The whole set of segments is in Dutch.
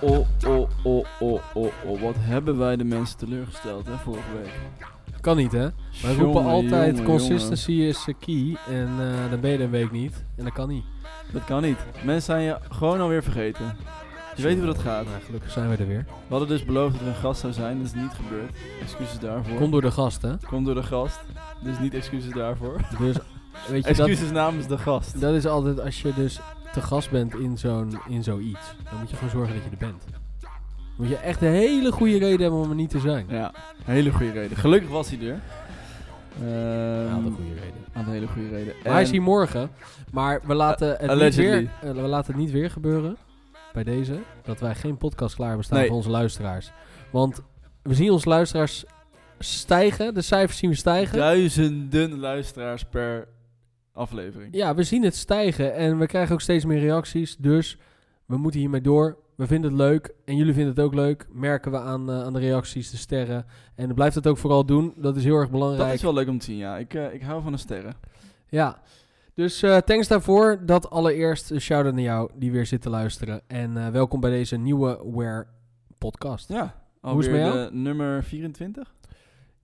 oh, oh, oh, oh, oh, oh. Wat hebben wij de mensen teleurgesteld, hè, vorige week. Kan niet, hè? Wij roepen Jongen, altijd jongen, consistency is eh, key. En eh, dan ben je een week niet. En dat kan niet. Dat kan niet. Mensen zijn je gewoon alweer vergeten. Je weet hoe dat gaat. Nou, gelukkig zijn we er weer. We hadden dus beloofd dat er een gast zou zijn. Dat is niet gebeurd. Excuses daarvoor. Komt door de gast, hè? Komt door de gast. Dus niet excuses daarvoor. Dus weet je, dat, Excuses namens de gast. dat is altijd als je dus te gast bent in zo'n in zoiets. Dan moet je gewoon zorgen dat je er bent. Dan moet je echt een hele goede reden hebben om er niet te zijn. Ja, hele goede reden. Gelukkig was hij er. Ehm, Ja, dat een goede reden. Had een hele goede reden. Maar hij is hier morgen. Maar we laten, het niet weer, eh, we laten het niet weer gebeuren. Bij deze. Dat wij geen podcast klaar hebben staan Nee. voor onze luisteraars. Want we zien onze luisteraars stijgen. De cijfers zien we stijgen. Duizenden luisteraars per aflevering. Ja, we zien het stijgen. En we krijgen ook steeds meer reacties. Dus we moeten hiermee door. We vinden het leuk. En jullie vinden het ook leuk. Merken we aan, eh, aan de reacties, de sterren. En blijf het ook vooral doen. Dat is heel erg belangrijk. Dat is wel leuk om te zien, ja. Ik, eh, ik hou van de sterren. Ja, dus eh, thanks daarvoor. Dat allereerst een shout-out naar jou die weer zit te luisteren. En welkom bij deze nieuwe Where podcast. Ja. Hoe is het Alweer jou? de nummer 24?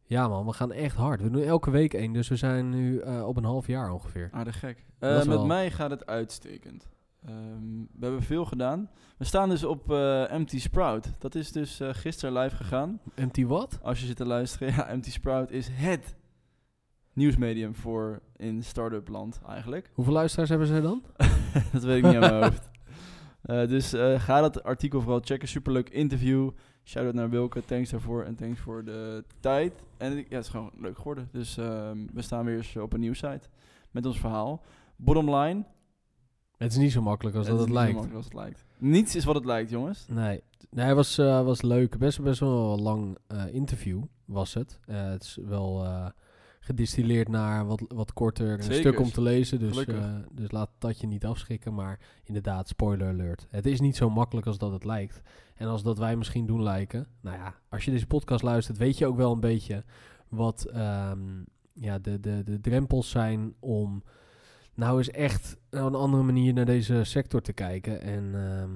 Ja man, we gaan echt hard. We doen elke week één, dus we zijn nu eh, op een half jaar ongeveer. Aardig gek. Eh, met wel- mij gaat het uitstekend. Ehm, we hebben veel gedaan. We staan dus op eh Empty Sprout. Dat is dus eh, gisteren live gegaan. Empty wat? Als je zit te luisteren, ja, Empty Sprout is het nieuwsmedium voor in start-up land eigenlijk. Hoeveel luisteraars hebben zij dan? dat weet ik niet aan mijn hoofd. Eh, dus eh, ga dat artikel vooral checken. Superleuk interview. Shout-out naar Wilke. Thanks daarvoor. En thanks voor de tijd. En ja, het is gewoon leuk geworden. Dus ehm, we staan weer eens op een nieuw site met ons verhaal. Bottom line. Het is niet zo makkelijk als het dat is het niet zo lijkt. makkelijk als het lijkt. Niets is wat het lijkt, jongens. Nee, nee het was, eh, was leuk. Best, best wel een lang eh, interview was het. Eh, het is wel gedistilleerd naar wat, wat korter een Zekers. stuk om te lezen. Dus, eh, dus laat dat je niet afschrikken. Maar inderdaad, spoiler alert. Het is niet zo makkelijk als dat het lijkt. En als dat wij misschien doen lijken. Nou ja, als je deze podcast luistert, weet je ook wel een beetje wat ehm, ja, de, de, de drempels zijn om nou eens echt op een andere manier naar deze sector te kijken. En ehm,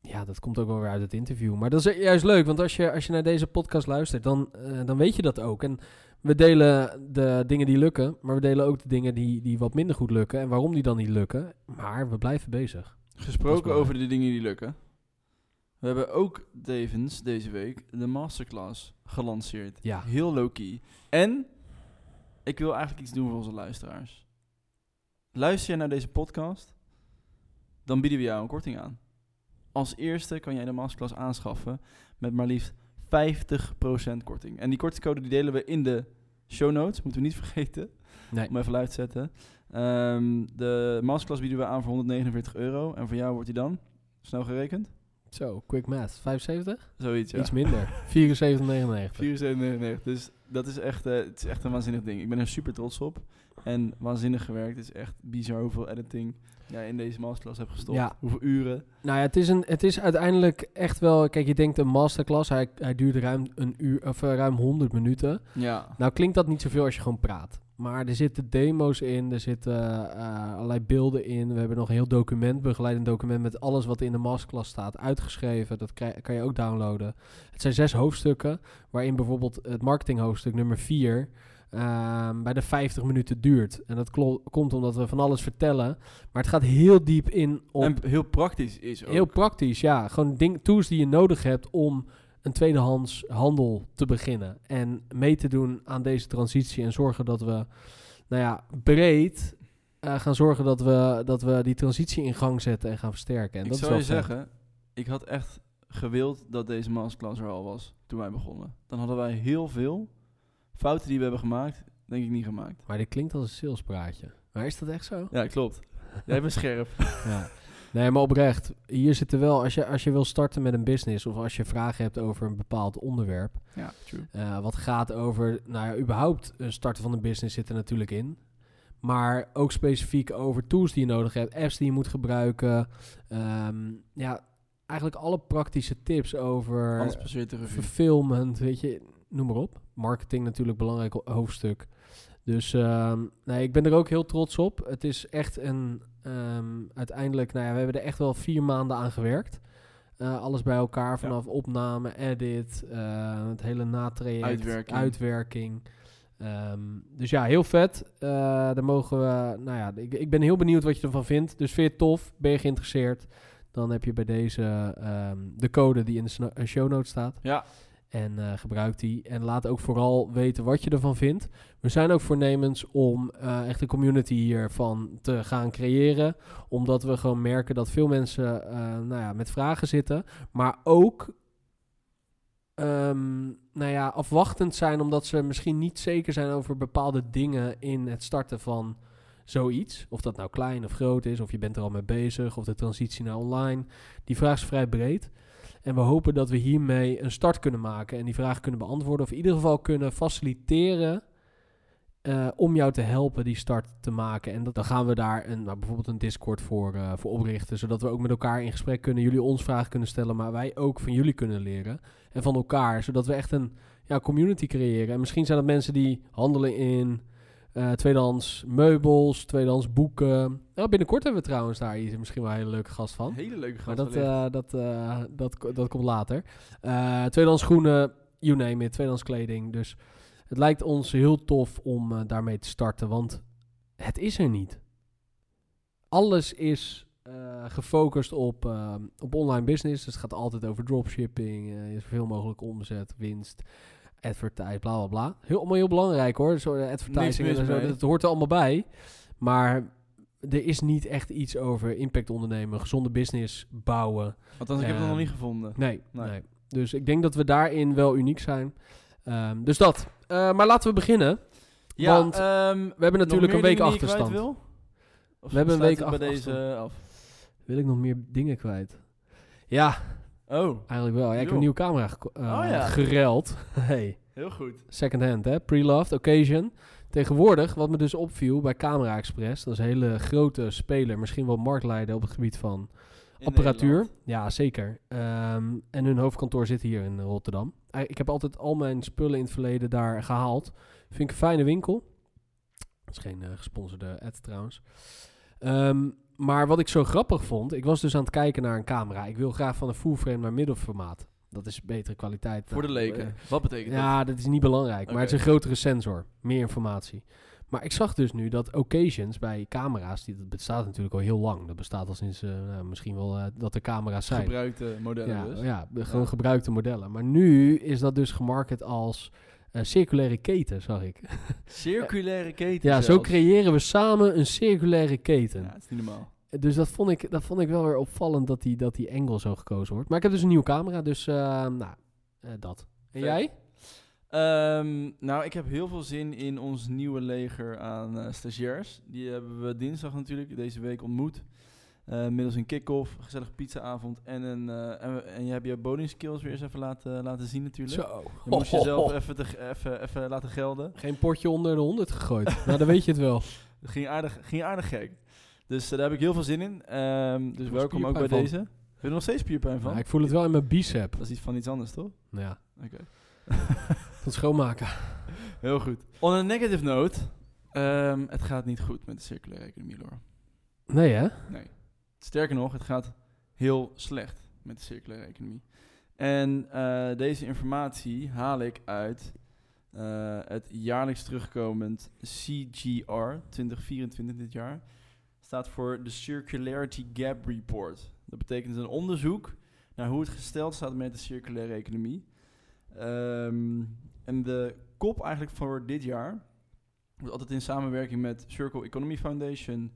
ja, dat komt ook wel weer uit het interview. Maar dat is juist leuk, want als je, als je naar deze podcast luistert, dan, eh, dan weet je dat ook. En we delen de dingen die lukken, maar we delen ook de dingen die, die wat minder goed lukken. En waarom die dan niet lukken. Maar we blijven bezig. Gesproken over de dingen die lukken. We hebben ook tevens deze week de masterclass gelanceerd. Ja. Heel low-key. En ik wil eigenlijk iets doen voor onze luisteraars. Luister je naar deze podcast, dan bieden we jou een korting aan. Als eerste kan jij de masterclass aanschaffen met maar liefst 50% korting. En die kortingscode die delen we in de show notes, moeten we niet vergeten. Nee. Om even luid te zetten. Ehm, de masterclass bieden we aan voor 149 euro. En voor jou wordt die dan, snel gerekend, Zo, quick math. 75? zoiets ja. Iets minder. 74,99. 74,99. Dus dat is echt, eh, het is echt een waanzinnig ding. Ik ben er super trots op. En waanzinnig gewerkt. Het is echt bizar hoeveel editing ja, in deze masterclass heb gestopt. Hoeveel uren. Nou ja, het is, een, het is uiteindelijk echt wel... Kijk, je denkt een masterclass, hij, hij duurt ruim, een uur, of, eh, ruim 100 minuten. Ja. Nou klinkt dat niet zoveel als je gewoon praat. Maar er zitten demo's in, er zitten eh, allerlei beelden in. We hebben nog een heel document, begeleidend document... met alles wat in de masterclass staat uitgeschreven. Dat kan je ook downloaden. Het zijn zes hoofdstukken, waarin bijvoorbeeld het marketinghoofdstuk nummer 4... Ehm, bij de 50 minuten duurt. En dat komt omdat we van alles vertellen. Maar het gaat heel diep in op... En heel praktisch is ook. Heel praktisch, ja. Gewoon ding, tools die je nodig hebt om een tweedehands handel te beginnen. En mee te doen aan deze transitie. En zorgen dat we, nou ja, breed eh, gaan zorgen dat we, dat we die transitie in gang zetten en gaan versterken. En ik dat zou is wel je fijn. zeggen, ik had echt gewild dat deze masterclass er al was toen wij begonnen. Dan hadden wij heel veel fouten die we hebben gemaakt, denk ik niet gemaakt. Maar dit klinkt als een salespraatje. Maar is dat echt zo? Ja, klopt. Jij bent scherp. ja. Nee, maar oprecht. Hier zitten wel, als je, als je wil starten met een business of als je vragen hebt over een bepaald onderwerp, Ja, true. Eh, wat gaat over, nou ja, überhaupt een starten van een business zit er natuurlijk in. Maar ook specifiek over tools die je nodig hebt, apps die je moet gebruiken. Ehm, ja, eigenlijk alle praktische tips over fulfillment, weet je, noem maar op. Marketing natuurlijk belangrijk ho- hoofdstuk. Dus ehm, nee, ik ben er ook heel trots op. Het is echt een, ehm, uiteindelijk, nou ja, we hebben er echt wel vier maanden aan gewerkt. Eh, alles bij elkaar, vanaf opname, edit, eh, het hele natraject, Uitwerking. uitwerking. Ehm, dus ja, heel vet. Eh, daar mogen we, nou ja, ik, ik ben heel benieuwd wat je ervan vindt. Dus vind je het tof? Ben je geïnteresseerd? Dan heb je bij deze de code die in de show notes staat. Ja, En eh, gebruik die. En laat ook vooral weten wat je ervan vindt. We zijn ook voornemens om eh, echt een community hiervan te gaan creëren. Omdat we gewoon merken dat veel mensen eh, nou ja, met vragen zitten. Maar ook ehm, nou ja, afwachtend zijn. Omdat ze misschien niet zeker zijn over bepaalde dingen in het starten van zoiets. Of dat nou klein of groot is. Of je bent er al mee bezig. Of de transitie naar online. Die vraag is vrij breed. En we hopen dat we hiermee een start kunnen maken en die vragen kunnen beantwoorden. Of in ieder geval kunnen faciliteren eh, om jou te helpen die start te maken. En dat, dan gaan we daar een, nou, bijvoorbeeld een Discord voor, eh, voor oprichten. Zodat we ook met elkaar in gesprek kunnen. Jullie ons vragen kunnen stellen, maar wij ook van jullie kunnen leren. En van elkaar. Zodat we echt een ja, community creëren. En misschien zijn dat mensen die handelen in eh, tweedehands meubels, tweedehands boeken. Nou, binnenkort hebben we trouwens daar hier misschien wel een hele leuke gast van. hele leuke Maar gast. dat, eh, dat, eh, dat, dat komt later. Eh tweedehands schoenen, you name it, tweedehands kleding. Dus het lijkt ons heel tof om daarmee te starten, want het is er niet. Alles is gefocust op, op online business. Dus het gaat altijd over dropshipping, zoveel mogelijk omzet, winst, advertise, bla bla bla. Heel, allemaal heel belangrijk hoor, zo eh, advertising en zo, dat hoort er allemaal bij. Maar er is niet echt iets over impact ondernemen, gezonde business bouwen. Althans, ik heb het nog Ehm, niet gevonden. Nee, nee. Nee. Dus ik denk dat we daarin wel uniek zijn. Ehm, dus dat. Eh, maar laten we beginnen. Ja, want ehm, We hebben natuurlijk een week achterstand. Wil? We hebben een week bij deze af. Wil ik nog meer dingen kwijt? Ja, Oh, eigenlijk wel. Ja, ik heb een nieuwe camera eh, Oh ja. gereld. hey, heel goed. second hand hè. Pre-loved, occasion. Tegenwoordig, wat me dus opviel bij Camera Express, dat is een hele grote speler, misschien wel marktleider op het gebied van In apparatuur. Nederland. Ja, zeker. Ehm, en hun hoofdkantoor zit hier in Rotterdam. Eh, Ik heb altijd al mijn spullen in het verleden daar gehaald. Vind ik een fijne winkel. Dat is geen eh, gesponsorde ad trouwens. Ehm, maar wat ik zo grappig vond, ik was dus aan het kijken naar een camera. Ik wil graag van een full frame naar middelformaat. Dat is betere kwaliteit. Voor de Nou, leken. eh, Wat betekent dat? ja, dat is niet belangrijk. Maar het is een grotere sensor. Meer informatie. Maar ik zag dus nu dat occasions bij camera's, die, dat bestaat natuurlijk al heel lang. Dat bestaat al sinds eh, nou, misschien wel eh, dat er camera's zijn. Gebruikte modellen ja, dus. ja, de- gewoon Ja. gebruikte modellen. Maar nu is dat dus gemarket als eh, circulaire keten, zag ik. Circulaire keten ja, zo creëren we samen een circulaire keten. Ja, het is niet normaal. Dus dat vond, ik, dat vond ik wel weer opvallend dat die, dat die angle zo gekozen wordt. Maar ik heb dus een nieuwe camera, dus eh, nou, eh, dat. En Vet. jij? Ehm, nou, ik heb heel veel zin in ons nieuwe leger aan eh, stagiairs. Die hebben we dinsdag natuurlijk deze week ontmoet. Eh, middels een kick-off, gezellig pizzaavond en, een, eh, en, je hebt je boding skills weer eens even laten, laten zien natuurlijk. Zo. Je moest jezelf even, te, even, even laten gelden. Geen potje onder de 100 gegooid. nou, dan weet je het wel. Het ging aardig, ging aardig gek. Dus eh, daar heb ik heel veel zin in. Ehm, dus welkom ook bij deze. Heb je er nog steeds spierpijn van? Maar ik voel het wel in mijn bicep. Dat is iets van iets anders, toch? Ja, Oké. van schoonmaken. Heel goed. On a negative note. ehm, het gaat niet goed met de circulaire economie, Lor. Nee, hè? Nee. Sterker nog, het gaat heel slecht met de circulaire economie. En eh, deze informatie haal ik uit eh, het jaarlijks terugkomend CGR 2024 dit jaar. Staat voor de Circularity Gap Report. Dat betekent een onderzoek naar hoe het gesteld staat met de circulaire economie. Ehm, en de kop eigenlijk voor dit jaar wordt altijd in samenwerking met Circle Economy Foundation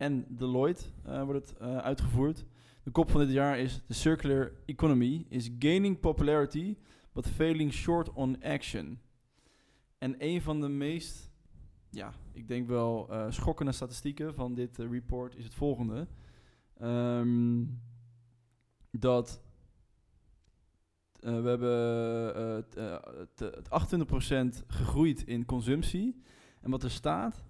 en Deloitte eh, wordt het eh, uitgevoerd. De kop van dit jaar is The Circular Economy is gaining popularity but failing short on action. En een van de meest, ja, ik denk wel eh, schokkende statistieken van dit report is het volgende. Ehm, dat we hebben het 28% gegroeid in consumptie. En wat er staat,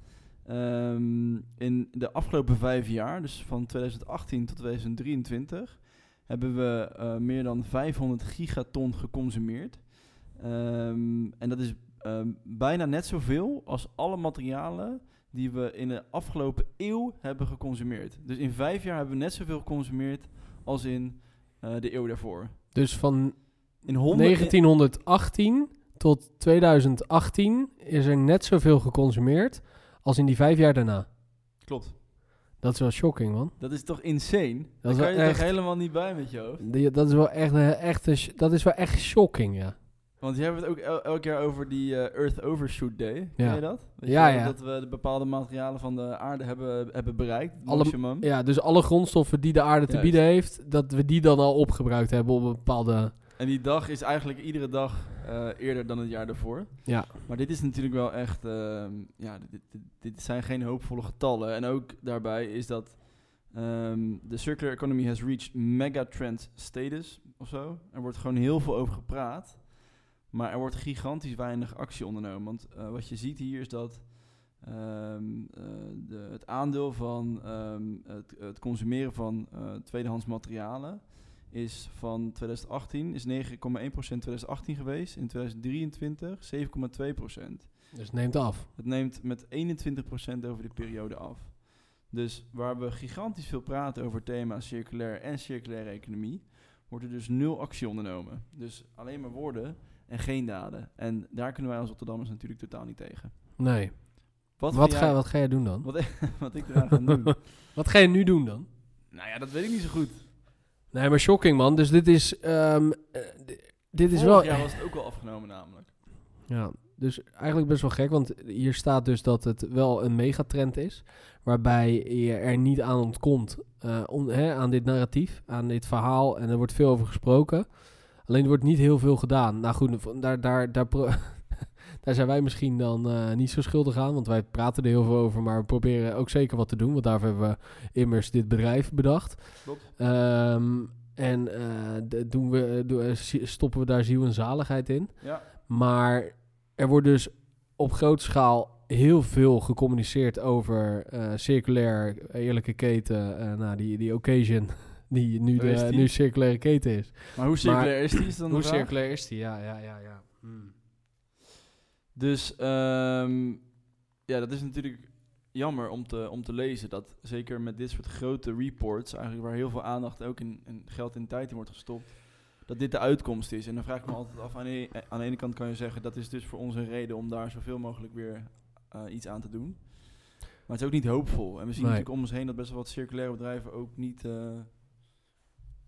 ehm, in de afgelopen vijf jaar, dus van 2018 tot 2023, hebben we eh, meer dan 500 gigaton geconsumeerd. Ehm, en dat is ehm, bijna net zoveel als alle materialen die we in de afgelopen eeuw hebben geconsumeerd. Dus in vijf jaar hebben we net zoveel geconsumeerd als in eh, de eeuw daarvoor. Dus van In 100 1918 tot 2018 is er net zoveel geconsumeerd als in die vijf jaar daarna. Klopt. Dat is wel shocking, man. Dat is toch insane? Dat Daar kan je echt- toch helemaal niet bij met je hoofd? Die- Dat is wel echt, een- echt, dat is wel echt shocking, ja. Want je hebt het ook el- elk jaar over die eh, Earth Overshoot Day. Ken Ja. je dat? Weet Ja, je ja. Dat we de bepaalde materialen van de aarde hebben, hebben bereikt. Alle- maximum. Ja, dus alle grondstoffen die de aarde te Juist. bieden heeft, dat we die dan al opgebruikt hebben op een bepaalde... En die dag is eigenlijk iedere dag eh, eerder dan het jaar daarvoor. Ja, Maar dit is natuurlijk wel echt... ehm, ja, dit, dit, dit zijn geen hoopvolle getallen. En ook daarbij is dat... ehm, de circular economy has reached megatrend status of zo. Er wordt gewoon heel veel over gepraat. Maar er wordt gigantisch weinig actie ondernomen. Want eh, wat je ziet hier is dat ehm, eh, de, het aandeel van het, het consumeren van eh, tweedehands materialen is van 2018 is 9,1% 2018 geweest. In 2023 7,2%. dus het neemt af. Het neemt met 21% over de periode af. Dus waar we gigantisch veel praten over thema's circulair en circulaire economie, wordt er dus nul actie ondernomen. Dus alleen maar woorden en geen daden. En daar kunnen wij als Rotterdammers natuurlijk totaal niet tegen. Nee. Wat, Wat, ga ga, jij- wat ga jij doen dan? wat, wat ik eraan ga doen? Wat ga je nu doen dan? nou ja, dat weet ik niet zo goed. Nee, maar shocking, man. Dus dit is... ehm, eh, dit is Vorig wel... jaar was het ook al afgenomen namelijk. Ja, dus eigenlijk best wel gek, want hier staat dus dat het wel een megatrend is, waarbij je er niet aan ontkomt, eh, hè, aan dit narratief, aan dit verhaal, en er wordt veel over gesproken. Alleen er wordt niet heel veel gedaan. Nou goed, daar, daar, daar, daar zijn wij misschien dan eh, niet zo schuldig aan, want wij praten er heel veel over, maar we proberen ook zeker wat te doen, want daarvoor hebben we immers dit bedrijf bedacht. Ehm, en eh, doen we, doen- eh, stoppen we daar ziel en zaligheid in. Ja, Maar er wordt dus op grote schaal heel veel gecommuniceerd over circulair eerlijke keten. eh, nou, die, die occasion die nu, de, die? nu circulaire keten is. maar hoe circulair is die? Is dan Hoe vraag? circulair is die? Ja, ja, ja, ja. Hmm. Dus ehm, ja, dat is natuurlijk jammer om te, om te lezen. Dat zeker met dit soort grote reports, eigenlijk waar heel veel aandacht ook in, en geld en tijd in wordt gestopt, dat dit de uitkomst is. En dan vraag ik me altijd af, aan de, aan de ene kant kan je zeggen, dat is dus voor ons een reden om daar zoveel mogelijk weer eh, iets aan te doen. Maar het is ook niet hoopvol. En we zien Nee. natuurlijk om ons heen dat best wel wat circulaire bedrijven ook niet... eh,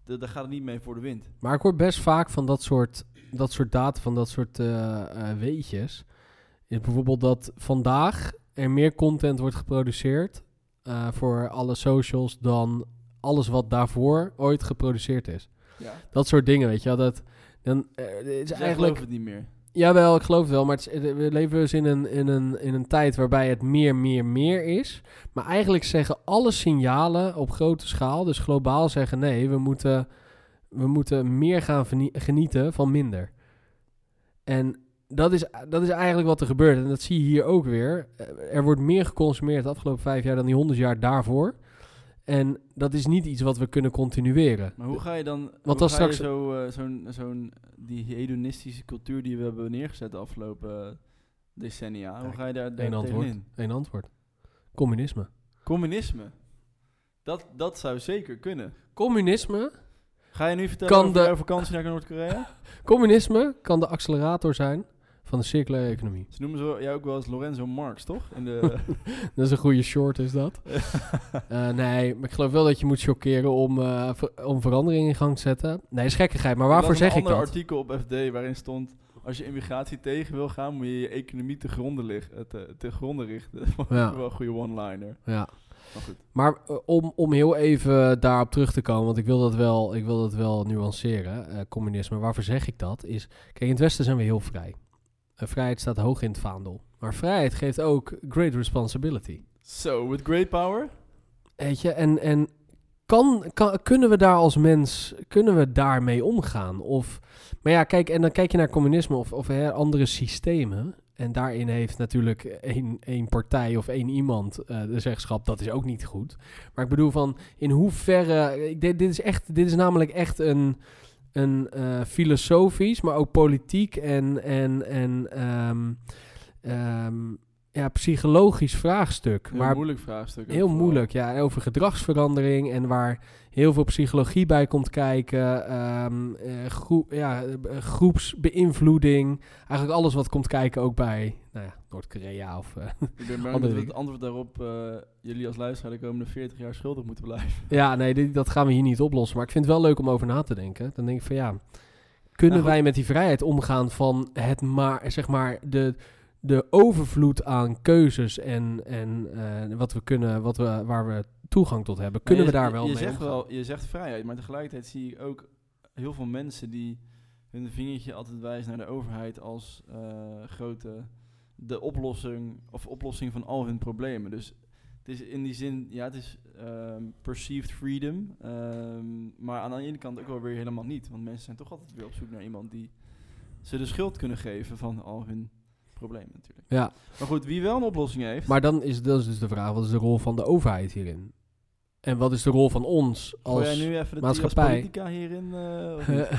de- daar gaat het niet mee voor de wind. Maar ik hoor best vaak van dat soort, dat soort data, van dat soort eh, eh, weetjes. Is bijvoorbeeld dat vandaag er meer content wordt geproduceerd eh, voor alle socials dan alles wat daarvoor ooit geproduceerd is. Ja. Dat soort dingen, weet je wel. Dat, dan, eh, het is Dus eigenlijk... het niet meer. Jawel, ik geloof het wel. Maar het is- eh, we leven dus in een, in, een, in een tijd waarbij het meer, meer, meer is. Maar eigenlijk zeggen alle signalen op grote schaal, dus globaal zeggen nee, we moeten, we moeten meer gaan genieten van minder. En dat is, dat is eigenlijk wat er gebeurt. En dat zie je hier ook weer. Eh, Er wordt meer geconsumeerd de afgelopen vijf jaar dan die honderd jaar daarvoor. En dat is niet iets wat we kunnen continueren. Maar hoe ga je dan, Want dan ga straks- zo, eh, zo'n, zo'n, die hedonistische cultuur die we hebben neergezet de afgelopen decennia, hoe ga je daar, Eén antwoord. tegenin? Eén antwoord. Communisme. Communisme. Dat, dat zou zeker kunnen. Communisme Ga je nu vertellen Kan over de- jouw vakantie naar Noord-Korea? Communisme kan de accelerator zijn van de circulaire economie. Ze noemen zo, jij ook wel eens Lorenzo Marx, toch? In de, Dat is een goede short, is dat? Eh, nee, maar ik geloof wel dat je moet chockeren om, eh, ver- om verandering in gang te zetten. Nee, is gekkigheid. Maar waarvoor Er zeg ik dat? artikel op FD waarin stond... Als je immigratie tegen wil gaan, moet je je economie te gronden, lig, eh, te, te gronden richten. Ja. wel een goede one-liner. Ja. Maar goed. Maar om, om heel even daarop terug te komen, want ik wil dat wel, ik wil dat wel nuanceren, communisme. Waarvoor zeg ik dat? Is, kijk, in het Westen zijn we heel vrij. Eh, vrijheid staat hoog in het vaandel. Maar vrijheid geeft ook great responsibility. So, with great power... Weet je, en, en kan, kan, kunnen we daar als mens, kunnen we daarmee omgaan? Of, maar ja, kijk, en dan kijk je naar communisme of, of hè, andere systemen. En daarin heeft natuurlijk één, één partij of één iemand eh, de zeggenschap, dat is ook niet goed. Maar ik bedoel van, in hoeverre, ik, dit, dit is echt, dit is namelijk echt een, een eh, filosofisch, maar ook politiek en, en, en ehm, ehm, ja, psychologisch vraagstuk. Heel maar moeilijk vraagstuk. Heel vooral. moeilijk, ja. Over gedragsverandering en waar heel veel psychologie bij komt kijken. groe- ja, eh, groepsbeïnvloeding. Eigenlijk alles wat komt kijken ook bij nou ja, Noord-Korea of... eh, Ik ben bang dat het antwoord daarop jullie als luisteraar de komende 40 jaar schuldig moeten blijven. ja, nee, dit- dat gaan we hier niet oplossen. Maar ik vind het wel leuk om over na te denken. Dan denk ik van ja, kunnen Nou, wij met die vrijheid omgaan van het maar, zeg maar, de, de overvloed aan keuzes en, en eh, wat we kunnen, wat we, waar we toegang tot hebben. Kunnen we je- daar wel je mee zegt omgaan? wel, Je zegt vrijheid, maar tegelijkertijd zie ik ook heel veel mensen die hun vingertje altijd wijzen naar de overheid als eh, grote de oplossing of oplossing van al hun problemen. Dus het is in die zin, ja, het is ehm, perceived freedom, ehm, maar aan de ene kant ook wel weer helemaal niet, want mensen zijn toch altijd weer op zoek naar iemand die ze de schuld kunnen geven van al hun problemen natuurlijk. Ja, Maar goed, wie wel een oplossing heeft, Maar dan is, dat is dus de vraag, wat is de rol van de overheid hierin? En wat is de rol van ons als jij nu even de maatschappij? politica hierin? eh,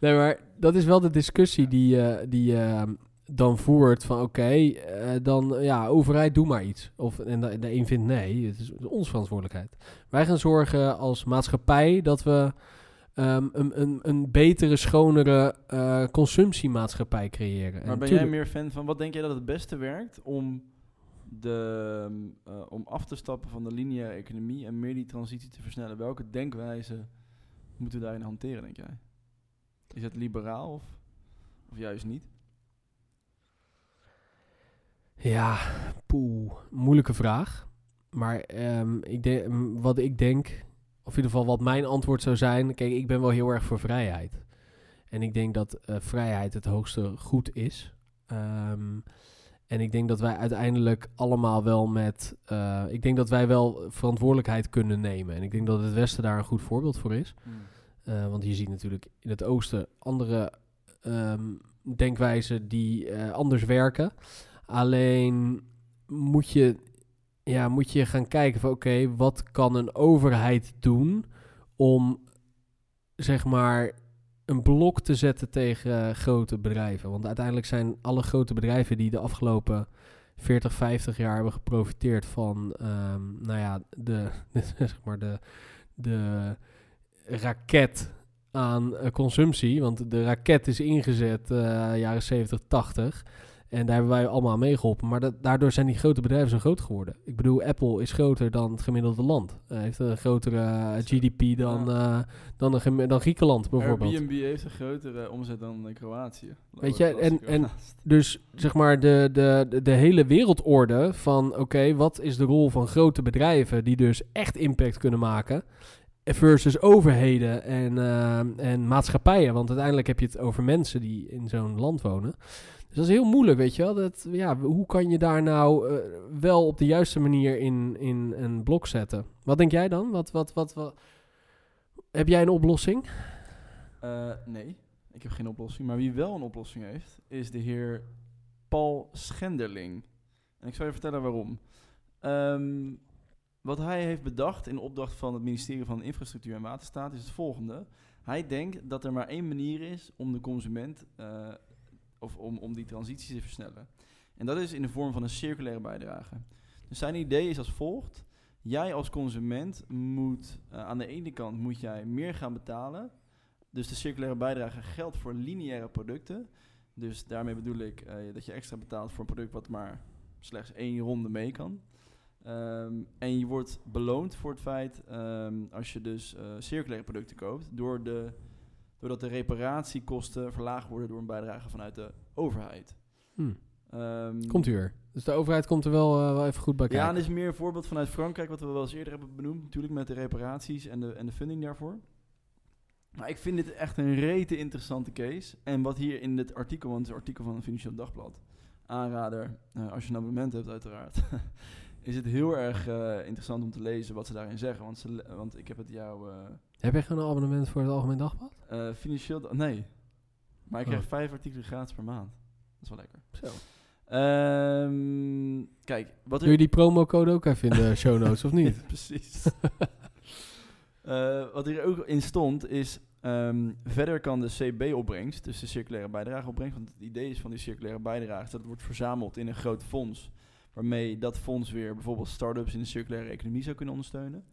nee, maar dat is wel de discussie die, eh, die je dan voert van oké, eh, dan ja, overheid doe maar iets. Of, en de, de een vindt nee, het is ons verantwoordelijkheid. Wij gaan zorgen als maatschappij dat we ehm, een, een, een betere, schonere eh, consumptiemaatschappij creëren. En Maar ben jij meer fan van, wat denk jij dat het beste werkt om, de, eh, om af te stappen van de lineaire economie en meer die transitie te versnellen? Welke denkwijze moeten we daarin hanteren, denk jij? Is het liberaal of, of juist niet? Ja, poeh, moeilijke vraag. Maar ehm, ik denk, m, wat ik denk, in ieder geval wat mijn antwoord zou zijn... Kijk, ik ben wel heel erg voor vrijheid. En ik denk dat eh, vrijheid het hoogste goed is. Ehm, en ik denk dat wij uiteindelijk allemaal wel met... eh, ik denk dat wij wel verantwoordelijkheid kunnen nemen. En ik denk dat het Westen daar een goed voorbeeld voor is. Eh, want je ziet natuurlijk in het oosten andere ehm, denkwijzen die anders werken. Alleen moet je, ja, moet je gaan kijken van oké, wat kan een overheid doen om zeg maar een blok te zetten tegen grote bedrijven. Want uiteindelijk zijn alle grote bedrijven die de afgelopen 40, 50 jaar hebben geprofiteerd van ehm, nou ja, de, zeg maar de, de raket aan eh, consumptie. Want de raket is ingezet eh jaren 70, 80. En daar hebben wij allemaal aan meegeholpen. Maar dat, daardoor zijn die grote bedrijven zo groot geworden. Ik bedoel, Apple is groter dan het gemiddelde land. Hij heeft een grotere eh, GDP dan, eh, dan, een dan Griekenland bijvoorbeeld. Airbnb heeft een grotere omzet dan eh, Kroatië. Weet je, en- en-. Dus zeg maar de, de, de, de hele wereldorde van oké, wat is de rol van grote bedrijven die dus echt impact kunnen maken versus overheden en, eh, en maatschappijen. Want uiteindelijk heb je het over mensen die in zo'n land wonen. Dus dat is heel moeilijk, weet je wel. Dat, ja, hoe kan je daar nou eh, wel op de juiste manier in, in een blok zetten? Wat denk jij dan? Wat, wat, wat, wat? Heb jij een oplossing? Eh, nee, ik heb geen oplossing. Maar wie wel een oplossing heeft, is de heer Paul Schenderling. En ik zal je vertellen waarom. Ehm, wat hij heeft bedacht in opdracht van het ministerie van Infrastructuur en Waterstaat is het volgende. Hij denkt dat er maar één manier is om de consument, eh, of om, om die transitie te versnellen. En dat is in de vorm van een circulaire bijdrage. Dus zijn idee is als volgt. Jij als consument moet eh, aan de ene kant moet jij meer gaan betalen dus de circulaire bijdrage geldt voor lineaire producten. Dus daarmee bedoel ik eh, dat je extra betaalt voor een product wat maar slechts één ronde mee kan. Ehm, en je wordt beloond voor het feit, ehm, als je dus eh, circulaire producten koopt, door de, doordat de reparatiekosten verlaagd worden door een bijdrage vanuit de overheid. Hm. Ehm, Komt u er? Dus de overheid komt er wel, eh, wel even goed bij ja, kijken. en dit is meer een voorbeeld vanuit Frankrijk, wat we wel eens eerder hebben benoemd. Natuurlijk met de reparaties en de, en de funding daarvoor. Maar ik vind dit echt een rete interessante case. En wat hier in dit artikel, want het is een artikel van het Financieel Dagblad, aanrader, eh, als je een abonnement hebt uiteraard, is het heel erg eh, interessant om te lezen wat ze daarin zeggen. Want, ze, want ik heb het jou eh, Heb je gewoon een abonnement voor het Algemeen Dagblad? eh, Financieel... Da- nee, maar ik Oh. krijg vijf artikelen gratis per maand. Dat is wel lekker. Zo. Ehm, kijk, wat. Wil je die promocode ook even in de show notes, of niet? Precies. Wat hier ook in stond is... ehm, verder kan de CB-opbrengst, dus de circulaire bijdrageopbrengst... want het idee is van die circulaire bijdrage... dat het wordt verzameld in een groot fonds... waarmee dat fonds weer bijvoorbeeld start-ups in de circulaire economie zou kunnen ondersteunen.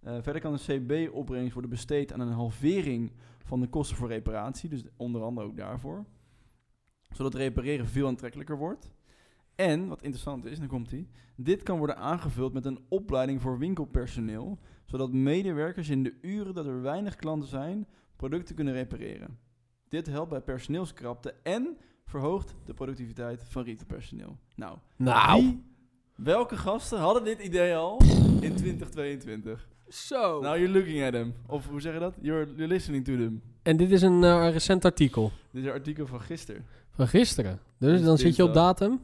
Eh, verder kan de CB-opbrengst worden besteed aan een halvering van de kosten voor reparatie. Dus onder andere ook daarvoor. Zodat repareren veel aantrekkelijker wordt. En, wat interessant is, dan komt ie. Dit kan worden aangevuld met een opleiding voor winkelpersoneel. Zodat medewerkers in de uren dat er weinig klanten zijn, producten kunnen repareren. Dit helpt bij personeelskrapte en verhoogt de productiviteit van retailpersoneel. Nou, Nou, wie, welke gasten hadden dit idee al in 2022? zo. Nou, you're looking at them. Of hoe zeg je dat? You're, you're listening to them. en dit is een eh, recent artikel Dit is een artikel van gisteren. van gisteren. Dus Dit dan zit je op datum.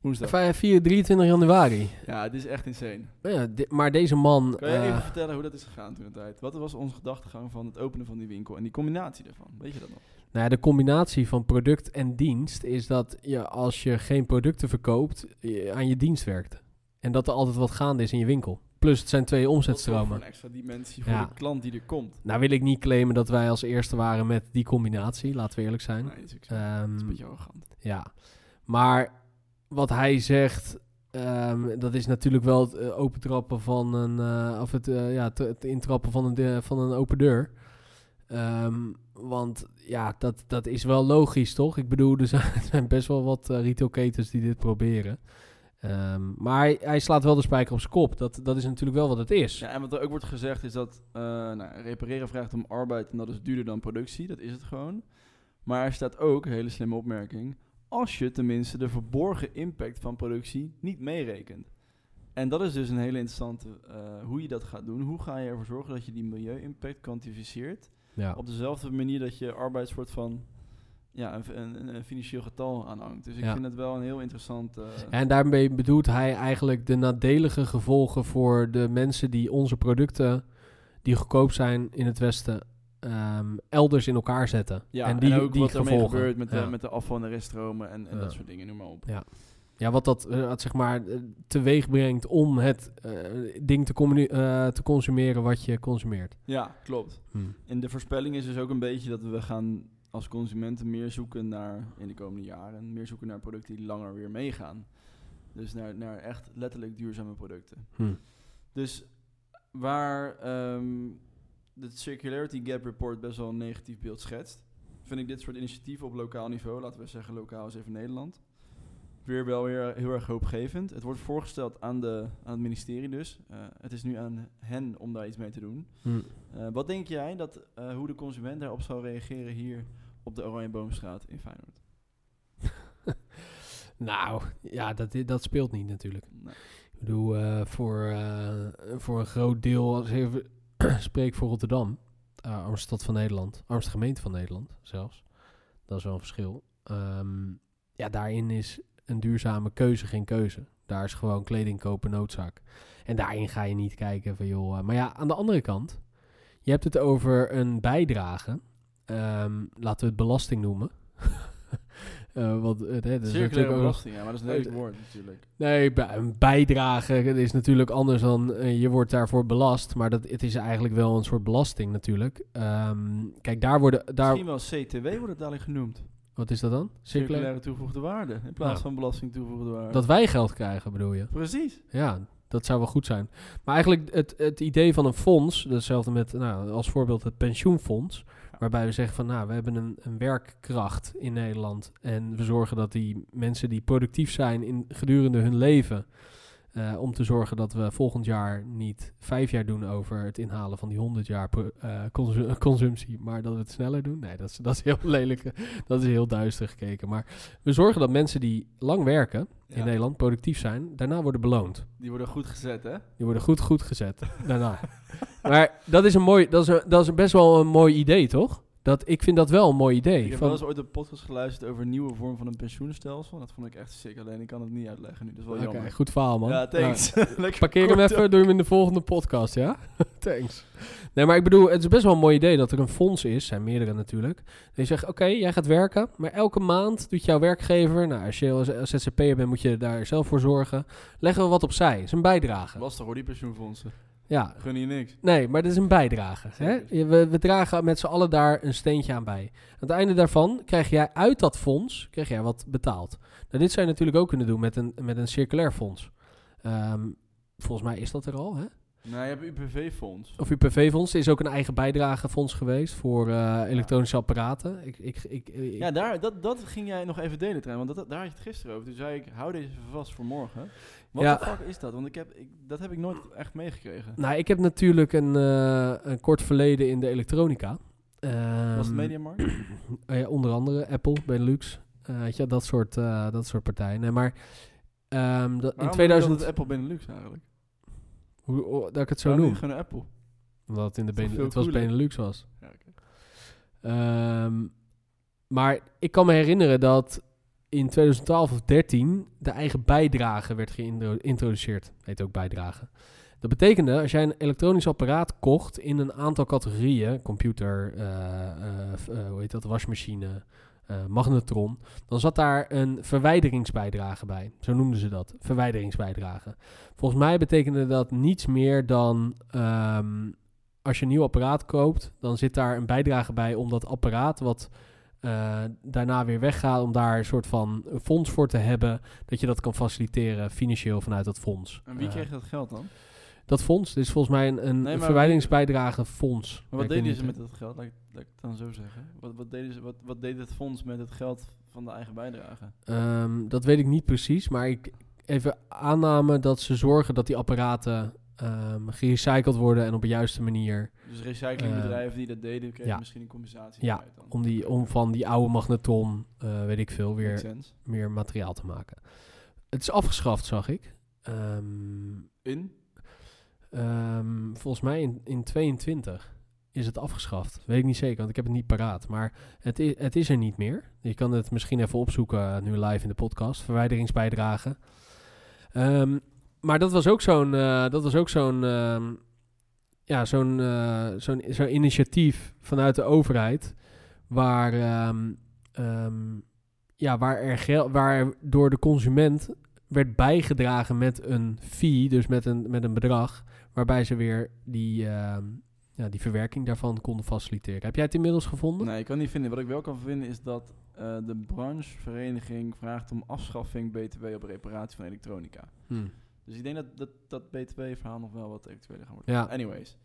Woensdag. 5, 4, 23 januari. Ja, het is echt insane. Ja, di- maar deze man... Kan je eh, even vertellen hoe dat is gegaan toen de tijd? Wat was onze gedachtegang van het openen van die winkel en die combinatie daarvan? Weet je dat nog? Nou ja, de combinatie van product en dienst is dat je als je geen producten verkoopt, je aan je dienst werkt. En dat er altijd wat gaande is in je winkel. Plus het zijn twee omzetstromen. een extra dimensie voor Ja. de klant die er komt. Nou wil ik niet claimen dat wij als eerste waren met die combinatie, laten we eerlijk zijn. Nee, dat is, zo. Ehm, dat is een beetje arrogant. Ja, maar wat hij zegt, ehm, dat is natuurlijk wel het eh, opentrappen van een, eh, of het, eh, ja, het, het intrappen van een, de- van een open deur. Ehm, want ja, dat, dat is wel logisch, toch? Ik bedoel, er zijn, best wel wat eh, retailketens die dit proberen. Ehm, maar hij, slaat wel de spijker op zijn kop. Dat, dat is natuurlijk wel wat het is. Ja, en wat er ook wordt gezegd is dat eh, nou, repareren vraagt om arbeid en dat is duurder dan productie. Dat is het gewoon. Maar er staat ook, hele slimme opmerking, als je tenminste de verborgen impact van productie niet meerekent. En dat is dus een hele interessante, eh, hoe je dat gaat doen. Hoe ga je ervoor zorgen dat je die milieu-impact kwantificeert? Ja. Op dezelfde manier dat je arbeidssoort van ja, een, een, een financieel getal aanhangt. Dus ik Ja. vind het wel een heel interessant... eh, En daarmee bedoelt hij eigenlijk de nadelige gevolgen voor de mensen die onze producten, die goedkoop zijn in het Westen, ehm, elders in elkaar zetten. ja, en die, ook die wat ermee gebeurt met, ja. de, met de afval en de reststromen en, en dat soort dingen, noem maar op. ja, wat dat wat zeg maar eh, teweeg brengt om het eh, ding te, eh, te consumeren wat je consumeert. Ja, klopt. Hm. En de voorspelling is dus ook een beetje dat we gaan als consumenten meer zoeken naar, in de komende jaren, meer zoeken naar producten die langer weer meegaan. Dus naar, naar echt letterlijk duurzame producten. Hm. Dus waar ehm de Circularity Gap Report best wel een negatief beeld schetst, vind ik dit soort initiatieven op lokaal niveau, laten we zeggen lokaal is even Nederland, weer wel weer heel erg hoopgevend. Het wordt voorgesteld aan, de, aan het ministerie dus. Eh, het is nu aan hen om daar iets mee te doen. Hm. Eh, wat denk jij dat, eh, hoe de consument daarop zal reageren hier op de Oranjeboomstraat in Feyenoord? Nou, ja, dat, dat speelt niet natuurlijk. Nou, Ik bedoel, voor, voor een groot deel, als ik even spreek voor Rotterdam, armste stad van Nederland, armste gemeente van Nederland zelfs, dat is wel een verschil. Ehm, ja, daarin is een duurzame keuze geen keuze. Daar is gewoon kleding kopen noodzaak. En daarin ga je niet kijken van joh. eh, maar ja, aan de andere kant, je hebt het over een bijdrage. Ehm, laten we het belasting noemen. Eh, want het, hè, dat is natuurlijk belasting, ja, maar dat is een leuk woord natuurlijk. Nee, bij- een bijdrage is natuurlijk anders dan eh, je wordt daarvoor belast. Maar dat, het is eigenlijk wel een soort belasting natuurlijk. Ehm, kijk, daar worden... Daar, Misschien wel CTW wordt het dadelijk genoemd. Wat is dat dan? Circulair? Circulaire toegevoegde waarde, in plaats Ja. van belasting toegevoegde waarde. Dat wij geld krijgen, bedoel je? Precies. Ja, dat zou wel goed zijn. Maar eigenlijk het, het idee van een fonds, hetzelfde met nou, als voorbeeld het pensioenfonds, waarbij we zeggen van nou, we hebben een, een werkkracht in Nederland en we zorgen dat die mensen die productief zijn in gedurende hun leven, eh, om te zorgen dat we volgend jaar niet vijf jaar doen over het inhalen van die 100 jaar eh, consu- consumptie, maar dat we het sneller doen. Nee, dat is, dat is heel lelijk. Dat is heel duister gekeken. Maar we zorgen dat mensen die lang werken in Ja. Nederland, productief zijn, daarna worden beloond. Die worden goed gezet, hè? Die worden goed, goed gezet daarna. maar dat is, een mooi, dat, is een, dat is best wel een mooi idee, toch? Dat, ik vind dat wel een mooi idee. Ik heb Van- wel eens ooit een podcast geluisterd over een nieuwe vorm van een pensioenstelsel. Dat vond ik echt sick, alleen ik kan het niet uitleggen nu. Dat is wel Oké, jammer. goed verhaal, man. Ja, thanks. Parkeer hem even, doe hem in de volgende podcast, ja? thanks. Nee, maar ik bedoel, het is best wel een mooi idee dat er een fonds is, zijn meerdere natuurlijk. Je zegt, oké, jij gaat werken, maar elke maand doet jouw werkgever, nou, als je als ZZP'er bent, moet je daar zelf voor zorgen. Leggen we wat opzij, is een bijdrage. Was toch hoor, die pensioenfondsen? Ja, Gun je niks. nee, maar dit is een bijdrage. Hè? We, we dragen met z'n allen daar een steentje aan bij. Aan het einde daarvan krijg jij uit dat fonds krijg jij wat betaald. Nou, dit zou je natuurlijk ook kunnen doen met een, met een circulair fonds. Ehm, volgens mij is dat er al, hè? Nou, je hebt UPV-fonds. Of UPV-fonds. Er is ook een eigen bijdragefonds geweest voor eh, elektronische apparaten. Ik, ik, ik, ik- Ja, daar, dat, dat ging jij nog even delen, Trein, want dat, daar had je het gisteren over. Toen zei ik, hou deze vast voor morgen. Wat Ja. de fuck is dat? Want ik heb, ik, dat heb ik nooit echt meegekregen. Nou, ik heb natuurlijk een, eh, een kort verleden in de elektronica. Ehm, Was het Mediamarkt? eh, ja, onder andere Apple, Benelux. eh weet je, dat soort, dat soort partijen. Nee, maar ehm, dat, in Waarom 2000... noem je dat Apple Benelux eigenlijk? Hoe, dat ik het zo Waarom noem. gewoon Apple? Omdat het, in de Dat is Bene- veel het was cooler. Benelux was. Ja. Ehm, maar ik kan me herinneren dat in 2012 of 13 de eigen bijdrage werd geïntroduceerd. Heet ook bijdrage. Dat betekende, als jij een elektronisch apparaat kocht in een aantal categorieën, computer, eh, eh, eh, hoe heet dat, wasmachine, magnetron, dan zat daar een verwijderingsbijdrage bij. Zo noemden ze dat, verwijderingsbijdrage. Volgens mij betekende dat niets meer dan ehm, als je een nieuw apparaat koopt, dan zit daar een bijdrage bij om dat apparaat wat eh, daarna weer weggaat, om daar een soort van fonds voor te hebben, dat je dat kan faciliteren financieel vanuit dat fonds. En wie Eh, kreeg dat geld dan? dat fonds, dit is volgens mij een, een Nee, maar verwijderingsbijdrage fonds. Maar wat deden ze met dat geld? Laat ik, laat ik het dan zo zeggen. Wat, wat, deden ze, wat, wat deed het fonds met het geld van de eigen bijdrage? Ehm, dat weet ik niet precies, maar ik even aanname dat ze zorgen dat die apparaten ehm, gerecycled worden en op een juiste manier Dus recyclingbedrijven die dat deden, kregen ja. misschien een compensatie. Ja, dan. om, die, om van die oude magnetron, eh, weet ik veel, weer meer materiaal te maken. Het is afgeschaft, zag ik. Ehm, In? ehm, volgens mij in, in 22 is het afgeschaft. Weet ik niet zeker, want ik heb het niet paraat. Maar het is, het is er niet meer. Je kan het misschien even opzoeken eh, nu live in de podcast. Verwijderingsbijdrage. Maar dat was ook zo'n... eh, dat was ook zo'n... ehm, ja, zo'n eh, zo'n zo'n initiatief vanuit de overheid... waar, ehm, ehm, ja, waar, er gel waar door de consument werd bijgedragen met een fee, dus met een, met een bedrag, waarbij ze weer die, ja, die verwerking daarvan konden faciliteren. Heb jij het inmiddels gevonden? Nee, ik kan niet vinden. Wat ik wel kan vinden is dat eh, de branchevereniging vraagt om afschaffing BTW op reparatie van elektronica. Hm. Dus ik denk dat dat, dat BTW-verhaal nog wel wat actueler gaan worden. Ja. Anyways.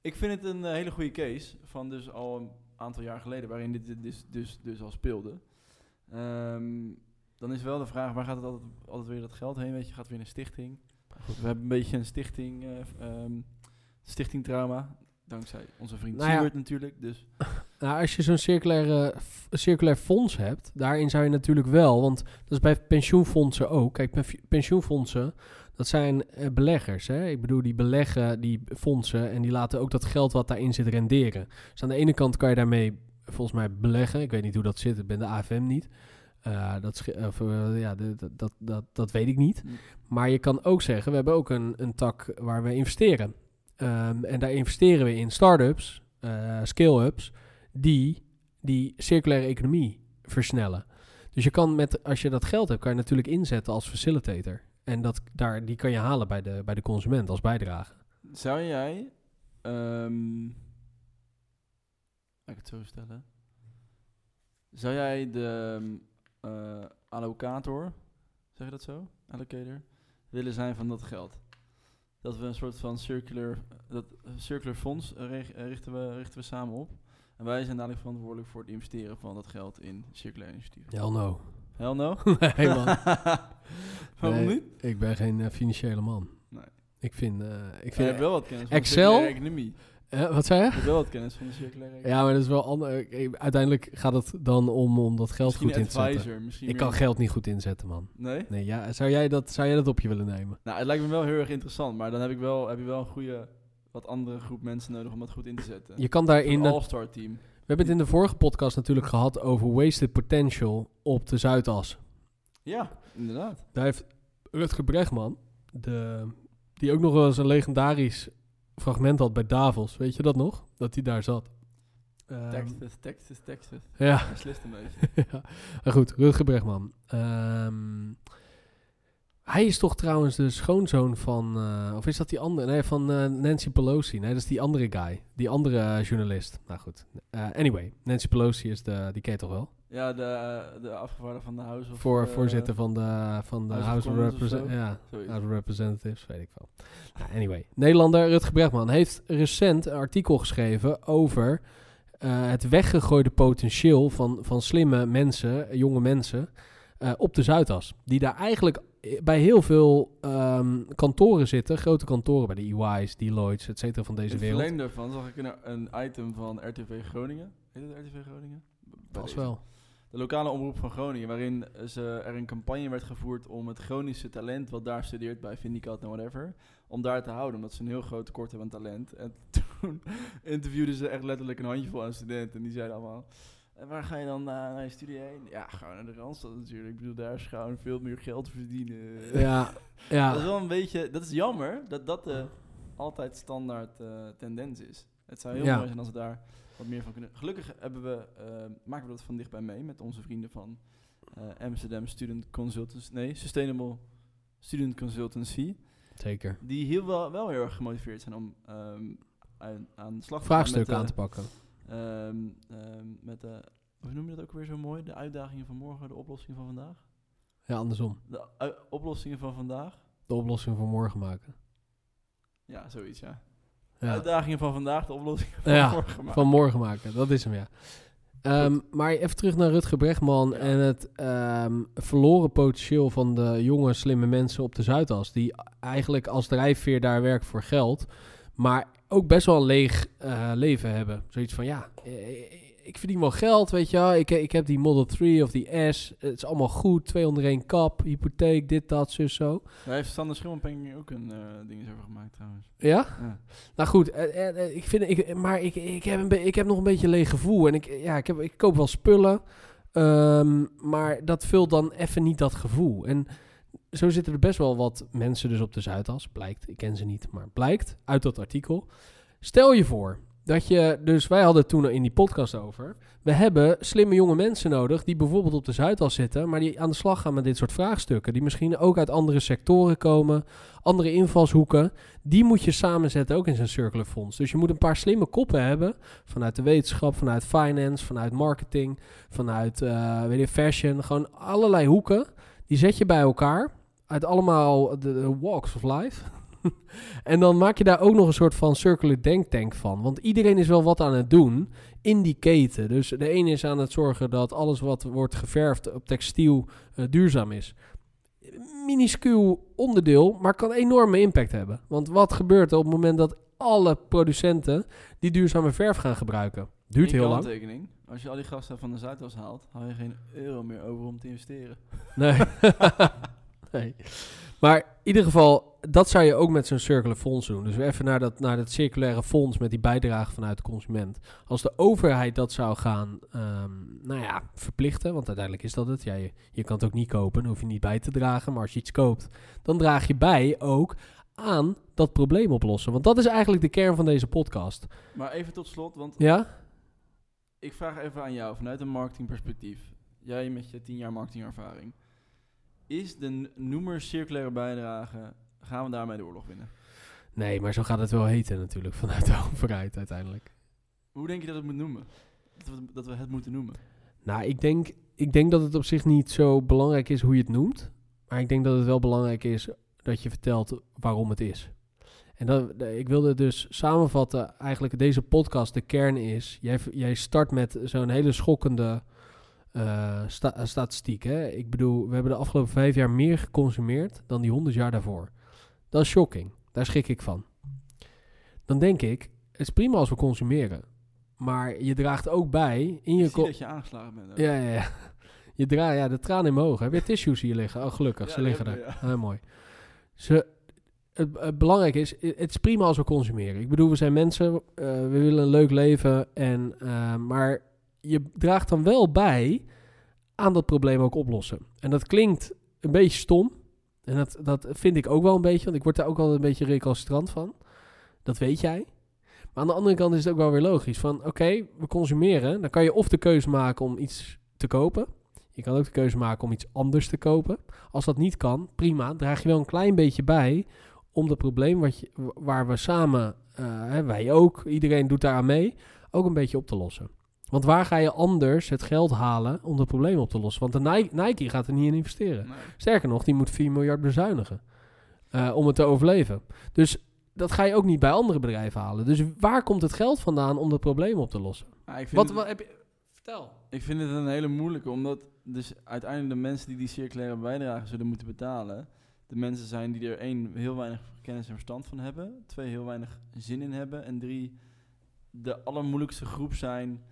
Ik vind het een eh, hele goede case van dus al een aantal jaar geleden waarin dit dus, dus, dus al speelde. Ehm, dan is wel de vraag, waar gaat het altijd, altijd weer dat geld heen? Weet je, gaat het weer een stichting? Goed, we hebben een beetje een stichting, eh, ehm, stichting trauma. Dankzij onze vriend Nou ja. Natuurlijk. Dus Nou, als je zo'n circulair fonds hebt, daarin zou je natuurlijk wel, want dat is bij pensioenfondsen ook. Kijk, pensioenfondsen, dat zijn eh, beleggers. Hè? Ik bedoel, die beleggen die fondsen en die laten ook dat geld wat daarin zit renderen. Dus aan de ene kant kan je daarmee volgens mij beleggen. Ik weet niet hoe dat zit, ik ben de AFM niet. Eh, dat, of, eh, ja, de- dat, dat, dat weet ik niet. Mm. Maar je kan ook zeggen, we hebben ook een, een tak waar we investeren. Ehm, en daar investeren we in start-ups, scale-ups, die die circulaire economie versnellen. Dus je kan met, als je dat geld hebt, kan je natuurlijk inzetten als facilitator. En dat, daar, die kan je halen bij de, bij de consument als bijdrage. zou jij, laat ik het zo stellen, zou jij de ehm, eh, allocator, zeg je dat zo? Allocator, willen zijn van dat geld? Dat we een soort van circular, dat circular fonds richten, we, richten we samen op. En wij zijn dadelijk verantwoordelijk voor het investeren van dat geld in circulaire initiatieven. Hell no. Hell no? nee man, Waarom Nee. niet? ik ben geen eh, financiële man. Nee. Ik vind... eh, ik vind hebt wel wat kennis van Excel? de economie. Eh, wat zei je? Je hebt wel wat kennis van de circulaire economie. Ja, maar dat is wel ander. Uiteindelijk gaat het dan om, om dat geld Misschien goed in te zetten. misschien Ik meer- kan geld niet goed inzetten, man. Nee? Nee, ja, zou, jij dat, zou jij dat op je willen nemen? Nou, het lijkt me wel heel erg interessant, maar dan heb ik wel, heb je wel een goede, wat andere groep mensen nodig om dat goed in te zetten. Je kan daarin... een all-star team. We hebben het in de vorige podcast natuurlijk gehad over wasted potential op de Zuidas. Ja, inderdaad. Daar heeft Rutger Bregman, de, die ook nog wel eens een legendarisch fragment had bij Davos. Weet je dat nog? Dat hij daar zat. Ehm, Texas, Texas, Texas. ja, Beslist een beetje. ja, maar goed, Rutger Bregman. Ehm, Hij is toch trouwens de schoonzoon van... eh, of is dat die andere? Nee, van eh, Nancy Pelosi. Nee, dat is die andere guy. Die andere eh, journalist. Nou goed. Anyway, Nancy Pelosi is de... Die ken toch wel? Ja, de, de afgevaardigde van de House of... Voor, voorzitter van de, van de House of House Representatives. Ja, zoiets. House of Representatives, weet ik wel. Nou, anyway, Nederlander Rutger Bregman heeft recent een artikel geschreven over het weggegooide potentieel van, van slimme mensen, jonge mensen, op de Zuidas. Die daar eigenlijk bij heel veel ehm, kantoren zitten, grote kantoren, bij de EY's, Deloitte's, et cetera, van In deze wereld. verlengde daarvan zag ik een, een item van RTV Groningen. Heet het RTV Groningen? Pas wel. De lokale omroep van Groningen, waarin ze, er een campagne werd gevoerd om het chronische talent wat daar studeert bij Vindicat en whatever, om daar te houden, omdat ze een heel groot tekort hebben aan talent. En toen interviewden ze echt letterlijk een handjevol aan studenten en die zeiden allemaal, en waar ga je dan na- naar je studie heen? Ja, gewoon naar de Randstad natuurlijk. Ik bedoel, daar is gewoon veel meer geld verdienen. Ja, Dat is ja. wel een beetje, dat is jammer dat dat de altijd standaard eh, tendens is. Het zou heel Ja. mooi zijn als we daar wat meer van kunnen. Gelukkig hebben we, eh, maken we dat van dichtbij mee met onze vrienden van eh, Amsterdam Student Consultants, nee, Sustainable Student Consultancy. zeker. Die heel wel, wel heel erg gemotiveerd zijn om ehm, aan, aan de slag te gaan Vraagstukken aan te pakken. Ehm, ehm, met de, hoe noem je dat ook weer zo mooi? De uitdagingen van morgen, de oplossingen van vandaag? Ja, andersom. De oplossingen van vandaag? De oplossing voor morgen maken. Ja, zoiets, ja. Ja. Uitdagingen van vandaag, de oplossingen van Ja, morgen. maar- Van morgen maken, dat is hem, ja. Ehm, maar even terug naar Rutger Bregman Ja. en het verloren potentieel van de jonge, slimme mensen op de Zuidas. Die eigenlijk als drijfveer daar werken voor geld, maar ook best wel een leeg eh, leven hebben. Zoiets van, ja, eh, ik verdien wel geld, weet je wel. Ik, ik heb die Model 3 of die S, het is allemaal goed. Twee onder één kap, hypotheek, dit, dat, zus, zo. Daar heeft Sander Schimmelpenning ook een eh ding over gemaakt trouwens. Ja? Ja. Nou goed, eh, eh, eh, ik vind, ik, maar ik, ik, heb een ik heb nog een beetje een leeg gevoel. En ik, ja, ik, heb, ik koop wel spullen, ehm, maar dat vult dan even niet dat gevoel. En zo zitten er best wel wat mensen dus op de Zuidas, blijkt. Ik ken ze niet, maar blijkt uit dat artikel. Stel je voor dat je, dus wij hadden het toen in die podcast over. We hebben slimme jonge mensen nodig die bijvoorbeeld op de Zuidas zitten, maar die aan de slag gaan met dit soort vraagstukken. Die misschien ook uit andere sectoren komen, andere invalshoeken die moet je samenzetten ook in zijn circular fonds. Dus je moet een paar slimme koppen hebben vanuit de wetenschap, vanuit finance, vanuit marketing, vanuit eh, weet je, fashion, gewoon allerlei hoeken. Die zet je bij elkaar uit allemaal de, de walks of life. en dan maak je daar ook nog een soort van circular denktank van. Want iedereen is wel wat aan het doen in die keten. Dus de ene is aan het zorgen dat alles wat wordt geverfd op textiel eh, duurzaam is minuscuul onderdeel, maar kan enorme impact hebben. Want wat gebeurt er op het moment dat alle producenten die duurzame verf gaan gebruiken? Duurt heel lang. Als je al die gasten van de Zuidas haalt, haal je geen euro meer over om te investeren. Nee. nee. Maar in ieder geval, dat zou je ook met zo'n circulaire fonds doen. Dus even naar dat, naar dat circulaire fonds met die bijdrage vanuit de consument. Als de overheid dat zou gaan, ehm, nou ja, verplichten, want uiteindelijk is dat het. Ja, je, je kan het ook niet kopen, dan hoef je niet bij te dragen. Maar als je iets koopt, dan draag je bij ook aan dat probleem oplossen. Want dat is eigenlijk de kern van deze podcast. Maar even tot slot, want Ja? ik vraag even aan jou vanuit een marketingperspectief. Jij met je 10 jaar marketingervaring. Is de noemer circulaire bijdrage, gaan we daarmee de oorlog winnen? Nee, maar zo gaat het wel heten natuurlijk vanuit de overheid uiteindelijk. Hoe denk je dat het moet noemen? Dat we, dat we het moeten noemen? Nou, ik denk, ik denk dat het op zich niet zo belangrijk is hoe je het noemt. Maar ik denk dat het wel belangrijk is dat je vertelt waarom het is. En dat, ik wilde dus samenvatten, eigenlijk deze podcast, de kern is... Jij, jij start met zo'n hele schokkende sta- eh, statistiek. Hè? Ik bedoel, we hebben de afgelopen vijf jaar meer geconsumeerd dan die honderd jaar daarvoor. Dat is shocking. Daar schrik ik van. Dan denk ik, het is prima als we consumeren. Maar je draagt ook bij in je... Ik zie dat je aangeslagen bent. ook. ja, ja, ja. Je draait, ja, de tranen in mijn ogen. Heb je tissues hier liggen? Oh, gelukkig, Ja, ze liggen er. we, Ah, mooi. Ze, het, het belangrijke is, het is prima als we consumeren. Ik bedoel, we zijn mensen, eh, we willen een leuk leven. En, maar je draagt dan wel bij aan dat probleem ook oplossen. En dat klinkt een beetje stom. En dat, dat vind ik ook wel een beetje, want ik word daar ook wel een beetje recalcitrant van. Dat weet jij. Maar aan de andere kant is het ook wel weer logisch. Van oké, we consumeren. Dan kan je of de keuze maken om iets te kopen. Je kan ook de keuze maken om iets anders te kopen. Als dat niet kan, prima. Draag je wel een klein beetje bij om het probleem wat je, wa- waar we samen, eh, wij ook, iedereen doet daar aan mee, ook een beetje op te lossen. Want waar ga je anders het geld halen om het probleem op te lossen? Want de Nike, gaat er niet in investeren. Nee. Sterker nog, die moet 4 miljard bezuinigen eh, om het te overleven. Dus dat ga je ook niet bij andere bedrijven halen. Dus waar komt het geld vandaan om dat probleem op te lossen? Maar ik vind Wat, wat heb je... Vertel. Ik vind het een hele moeilijke, omdat dus uiteindelijk de mensen die die circulaire bijdrage zullen moeten betalen, de mensen zijn die er één, heel weinig kennis en verstand van hebben, twee, heel weinig zin in hebben en drie, de allermoeilijkste groep zijn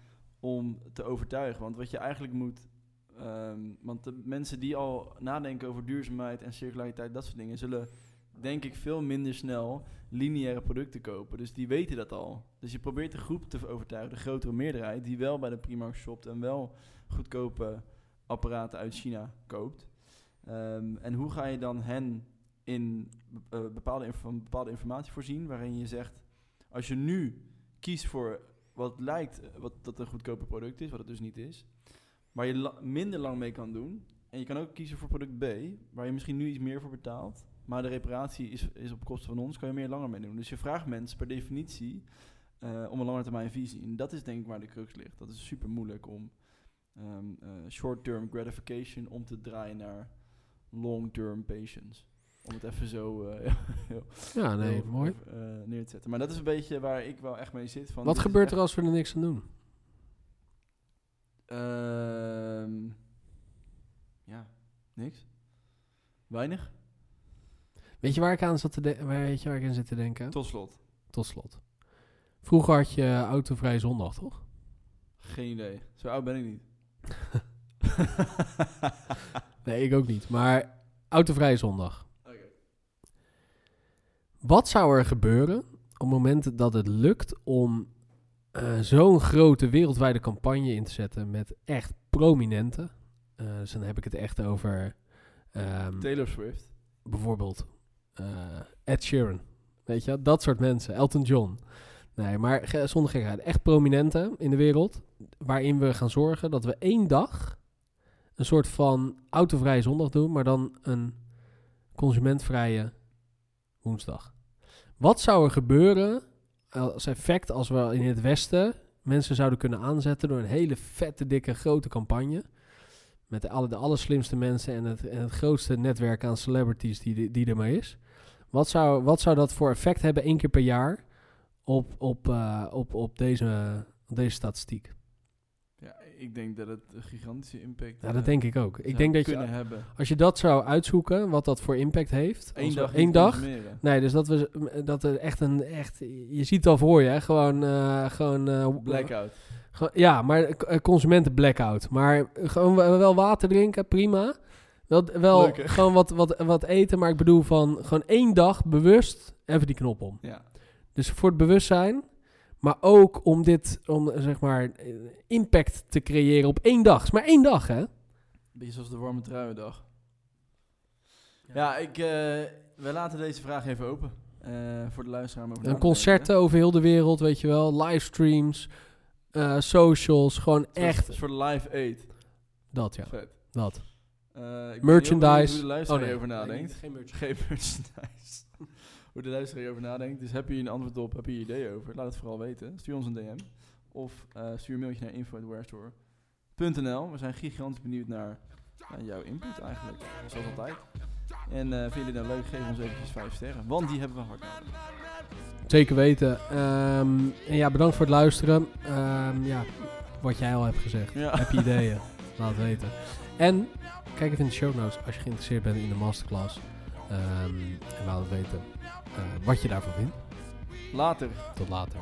om te overtuigen. Want wat je eigenlijk moet, ehm, want de mensen die al nadenken over duurzaamheid en circulariteit, dat soort dingen, zullen denk ik veel minder snel lineaire producten kopen. Dus die weten dat al. Dus je probeert de groep te overtuigen, de grotere meerderheid, die wel bij de Primark shopt en wel goedkope apparaten uit China koopt. Ehm, en hoe ga je dan hen in eh, bepaalde, bepaalde informatie voorzien, waarin je zegt, als je nu kiest voor wat lijkt eh, wat dat een goedkoper product is, wat het dus niet is, waar je minder lang mee kan doen, en je kan ook kiezen voor product B, waar je misschien nu iets meer voor betaalt, maar de reparatie is, is op kosten van ons, kan je meer langer mee doen. Dus je vraagt mensen per definitie eh, om een lange termijn visie. En dat is denk ik waar de crux ligt. Dat is super moeilijk om ehm, eh, short-term gratification om te draaien naar long-term patience. Om het even zo eh, Ja, nee, heel, mooi. eh, neer te zetten. Maar dat is een beetje waar ik wel echt mee zit. Van, Wat gebeurt er als we er niks aan doen? Ehm, ja, niks. Weinig. Weet je waar ik aan zat te denken? Weet je waar ik aan zit te denken? Tot slot. Tot slot. Vroeger had je autovrij zondag, toch? Geen idee. Zo oud ben ik niet. Nee, ik ook niet. Maar autovrij zondag. Wat zou er gebeuren op het moment dat het lukt om eh, zo'n grote wereldwijde campagne in te zetten met echt prominente? eh, dus dan heb ik het echt over ehm, Taylor Swift. bijvoorbeeld eh, Ed Sheeran. Weet je, dat soort mensen. Elton John. Nee, maar ge- zonder gekheid. Echt prominente in de wereld. Waarin we gaan zorgen dat we één dag een soort van autovrije zondag doen, maar dan een consumentvrije woensdag. Wat zou er gebeuren als effect als we in het Westen mensen zouden kunnen aanzetten door een hele vette, dikke, grote campagne? Met de, alle, de allerslimste mensen en het, en het grootste netwerk aan celebrities die, die er maar is. Wat zou, wat zou dat voor effect hebben één keer per jaar op, op, eh, op, op, deze, op deze statistiek? Ja, ik denk dat het een gigantische impact Ja, dat eh, denk ik ook. Ik denk dat kunnen je, hebben. als je dat zou uitzoeken, wat dat voor impact heeft. Eén dag. één dag. Nee, dus dat we dat er echt een echt. Je ziet het al voor je, hè? gewoon, eh, gewoon. eh, Blackout. Gewoon- ja, maar consumenten blackout. Maar gewoon wel water drinken, prima. Wel, wel gewoon wat, wat, wat eten, maar ik bedoel van gewoon één dag bewust even die knop om. Ja. Dus voor het bewustzijn, maar ook om dit, om zeg maar impact te creëren op één dag. Het is maar één dag, hè? Beetje zoals de warme truiendag. Ja, ik, eh, we laten deze vraag even open. eh, voor de luisteraar. over Een te concerten over heel de wereld, weet je wel. Livestreams, eh, socials, gewoon echt Een soort live aid. dat, ja. Vet. Dat. Eh, ik ben heel Merchandise. benieuwd hoe de luisteraar Oh, nee. hierover nadenkt. Geen merchandise. Geen merchandise. Hoe de luisteraar hierover nadenkt. Dus heb je een antwoord op, heb je ideeën over, laat het vooral weten. Stuur ons een DM. Of eh, stuur een mailtje naar info.warestore.nl. We zijn gigantisch benieuwd naar jouw input eigenlijk, zoals altijd. En eh vind je dit nou leuk, geef ons eventjes 5 sterren, want die hebben we hard nodig. Zeker weten. Ehm, en ja, bedankt voor het luisteren. Ehm, ja, wat jij al hebt gezegd. Ja. Heb je ideeën? Laat het weten. En kijk even in de show notes als je geïnteresseerd bent in de masterclass. Ehm, en laat het weten eh, wat je daarvoor vindt. Later. Tot later.